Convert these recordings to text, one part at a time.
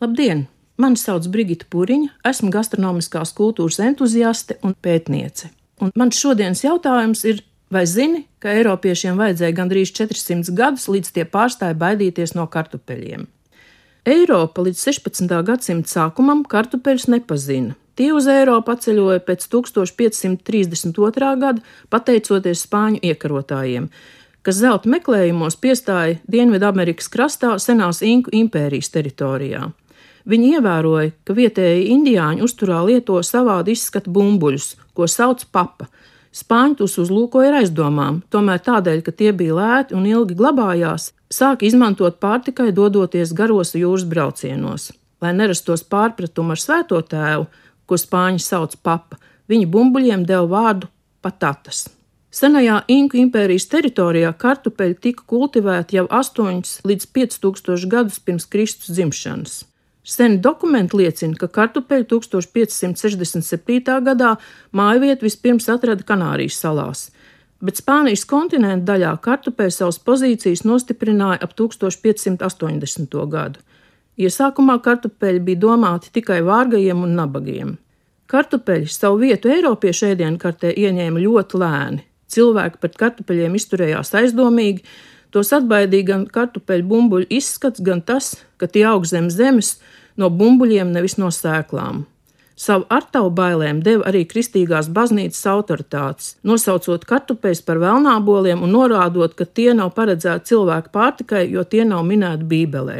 Labdien! Mani sauc Brigita Pūriņa, esmu gastronomiskās kultūras entuziaste un pētniece. Un mans šodienas jautājums ir, vai zini, ka Eiropiešiem vajadzēja gandrīz 400 gadus, līdz tie pārstāja baidīties no kartupeļiem? Eiropa līdz 16. gadsimta sākumam kartupeļus nepazina. Tie uz Eiropu atceļoja pēc 1532. gada, pateicoties spāņu iekarotājiem, kas zelta meklējumos piestāja Dienvidamerikas krastā senās Inku impērijas teritorijā. Viņi ievēroja, ka vietējie indiāņi uzturā lieto savādu izskatu bumbuļus, ko sauc papa. Spāņi tos uzlūkoja ar aizdomām, tomēr tādēļ, ka tie bija lēti un ilgi glabājās, sāka izmantot pārtikai dodoties garos jūras braucienos. Lai nerastos pārpratumu ar svēto tēvu, ko spāņi sauc papa, viņi bumbuļiem deva vārdu patatas. Senajā Inku impērijas teritorijā kartupeļi tika kultivēti jau 8 līdz 5000 gadus pirms Kristus dzimšanas. Seni dokumenti liecina, ka kartupeļu 1567. gadā mājvietu vispirms atrada Kanārijas salās, bet Spānijas kontinenta daļā kartupeļi savas pozīcijas nostiprināja ap 1580. gadu. Iesākumā kartupeļi bija domāti tikai vārgajiem un nabagiem. Kartupeļi savu vietu Eiropiešu ēdienkartē ieņēma ļoti lēni. Cilvēki pret kartupeļiem izturējās aizdomīgi, tos atbaidīja gan kartupeļu bumbuļu izskats, gan tas, ka tie aug zem zemes no bumbuļiem, nevis no sēklām. Savu artavu bailēm deva arī kristīgās baznīcas autoritātes, nosaucot kartupeļus par vēlnāboliem un norādot, ka tie nav paredzēti cilvēku pārtikai, jo tie nav minēti Bībelē.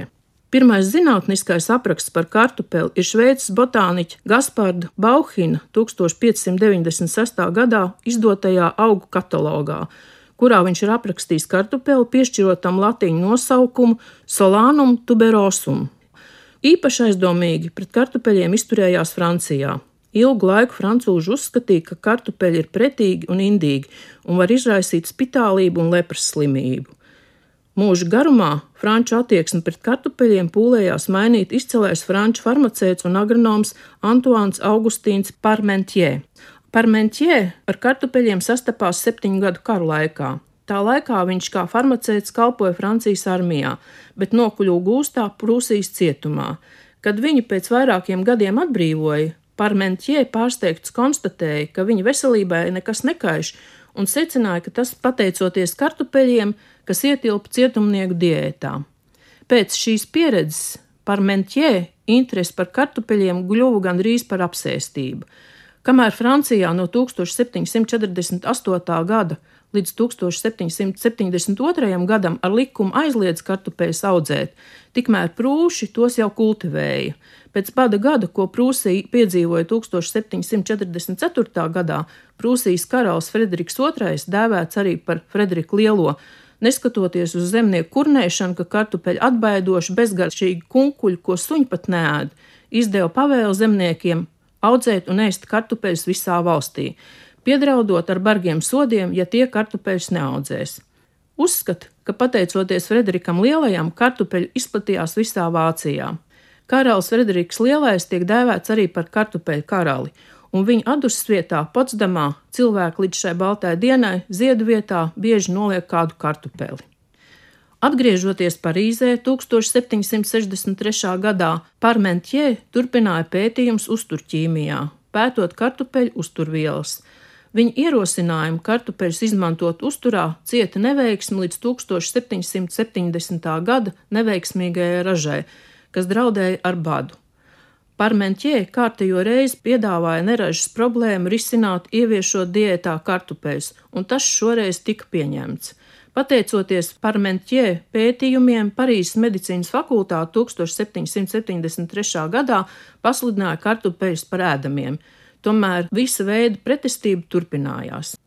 Pirmais zinātniskais apraksts par kartupeli ir šveicis botāniķa Gasparda Bauhina 1596. gadā izdotajā augu katalogā, kurā viņš ir aprakstījis kartupeli, piešķirot tam latīņu nosaukumu Solanum tuberosum, Īpaši aizdomīgi pret kartupeļiem izturējās Francijā. Ilgu laiku francūži uzskatīja, ka kartupeļi ir pretīgi un indīgi un var izraisīt spitālību un lepras slimību. Mūža garumā franču attieksmi pret kartupeļiem pūlējās mainīt izcilais franču farmaceits un agronoms Antoāns Augustīns Parmentier. Parmentier ar kartupeļiem sastapās septiņu gadu karu laikā. Tā laikā viņš kā farmaceits kalpoja Francijas armijā, bet nokļuva gūstā Prūsijas cietumā. Kad viņu pēc vairākiem gadiem atbrīvoja, Parmentie pārsteigts konstatēja, ka viņa veselībai nekas nekaiš, un secināja, ka tas pateicoties kartupeļiem, kas ietilpa cietumnieku diētā. Pēc šīs pieredzes Parmentie interesi par kartupeļiem kļuva gandrīz par apsēstību. Kamēr Francijā no 1748. gada līdz 1772. gadam ar likumu aizliedz kartupeļus audzēt, tikmēr prūši tos jau kultivēja. Pēc bada gada, ko Prūsija piedzīvoja 1744. gadā, Prūsijas karalis Frederiks II, dēvēts arī par Frederiku Lielo, neskatoties uz zemnieku kurnēšanu, ka kartupeļi atbaidoši bezgaršīgi kunkuļi, ko suņi pat nēd, izdeva pavēlu zemniekiem audzēt un ēst kartupeļus visā valstī piedraudot ar bargiem sodiem, ja tie kartupeļus neaudzēs. Uzskata, ka pateicoties Frederikam Lielajam, kartupeļi izplatījās visā Vācijā. Karalis Frederiks Lielais tiek dēvēts arī par kartupeļu karali, un viņa adusas vietā Potsdamā cilvēki līdz šai baltai dienai ziedu vietā bieži noliek kādu kartupeli. Atgriežoties Parīzē 1763. gadā, Parmentie turpināja pētījums uzturķīmijā, pētot kartupeļu uzturvielas, Viņa ierosinājumu kartupeļus izmantot uzturā cieta neveiksmi līdz 1770. gada neveiksmīgajai ražai, kas draudēja ar badu. Parmentie kārtējo reizi piedāvāja neražas problēmu risināt, ieviešot diētā kartupeļus, un tas šoreiz tika pieņemts. Pateicoties Parmentie pētījumiem, Parīzes medicīnas fakultāte 1773. gadā pasludināja kartupeļus par ēdamiem tomēr visa veida pretestība turpinājās.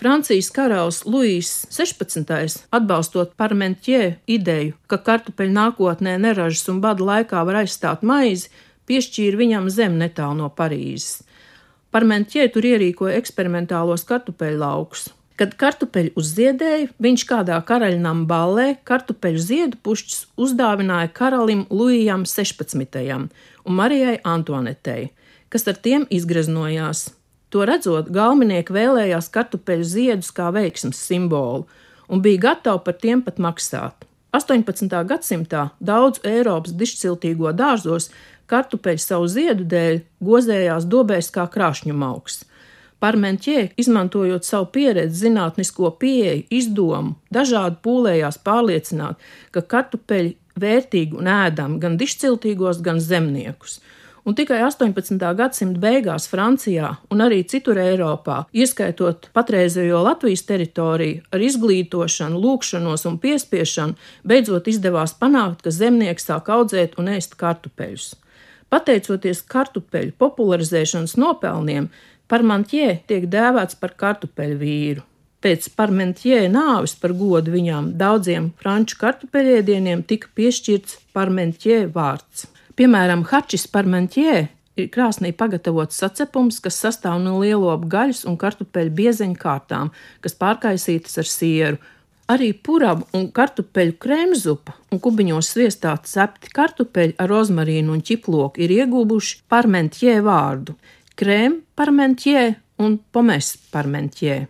Francijas karalis Luīs 16. atbalstot parmentie ideju, ka kartupeļu nākotnē neražas un bada laikā var aizstāt maizi, piešķīra viņam zem netālu no Parīzes. Parmentie tur ierīkoja eksperimentālos kartupeļu laukus. Kad kartupeļu uzziedēja, viņš kādā karaļnam ballē kartupeļu ziedu pušķus uzdāvināja karalim Luijam 16. un Marijai Antoanetei kas ar tiem izgreznojās. To redzot, galvenieki vēlējās kartupeļu ziedus kā veiksmes simbolu un bija gatavi par tiem pat maksāt. 18. gadsimtā daudzu Eiropas dišciltīgo dārzos kartupeļi savu ziedu dēļ gozējās dobēs kā krāšņu augs. Parmentjē, izmantojot savu pieredzi, zinātnisko pieeju, izdomu, dažādi pūlējās pārliecināt, ka kartupeļi vērtīgi un ēdami gan dišciltīgos, gan zemniekus un tikai 18. gadsimta beigās Francijā un arī citur Eiropā, ieskaitot patreizējo Latvijas teritoriju, ar izglītošanu, lūkšanos un piespiešanu, beidzot izdevās panākt, ka zemnieki sāk audzēt un ēst kartupeļus. Pateicoties kartupeļu popularizēšanas nopelniem, Parmantjē tiek dēvēts par kartupeļu vīru. Pēc Parmentjē nāves par godu viņām daudziem franču kartupeļiedieniem tika piešķirts Parmentjē vārds. Piemēram, hačis parmentjē ir krāsnī pagatavots sacepums, kas sastāv no lielopu gaļas un kartupeļu biezeņu kārtām, kas pārkaisītas ar sieru. Arī purabu un kartupeļu krēmzupa un kubiņos sviestā cepti kartupeļi ar rozmarīnu un ķiploku ir ieguvuši parmentjē vārdu - krēm parmentjē un pomes parmentjē.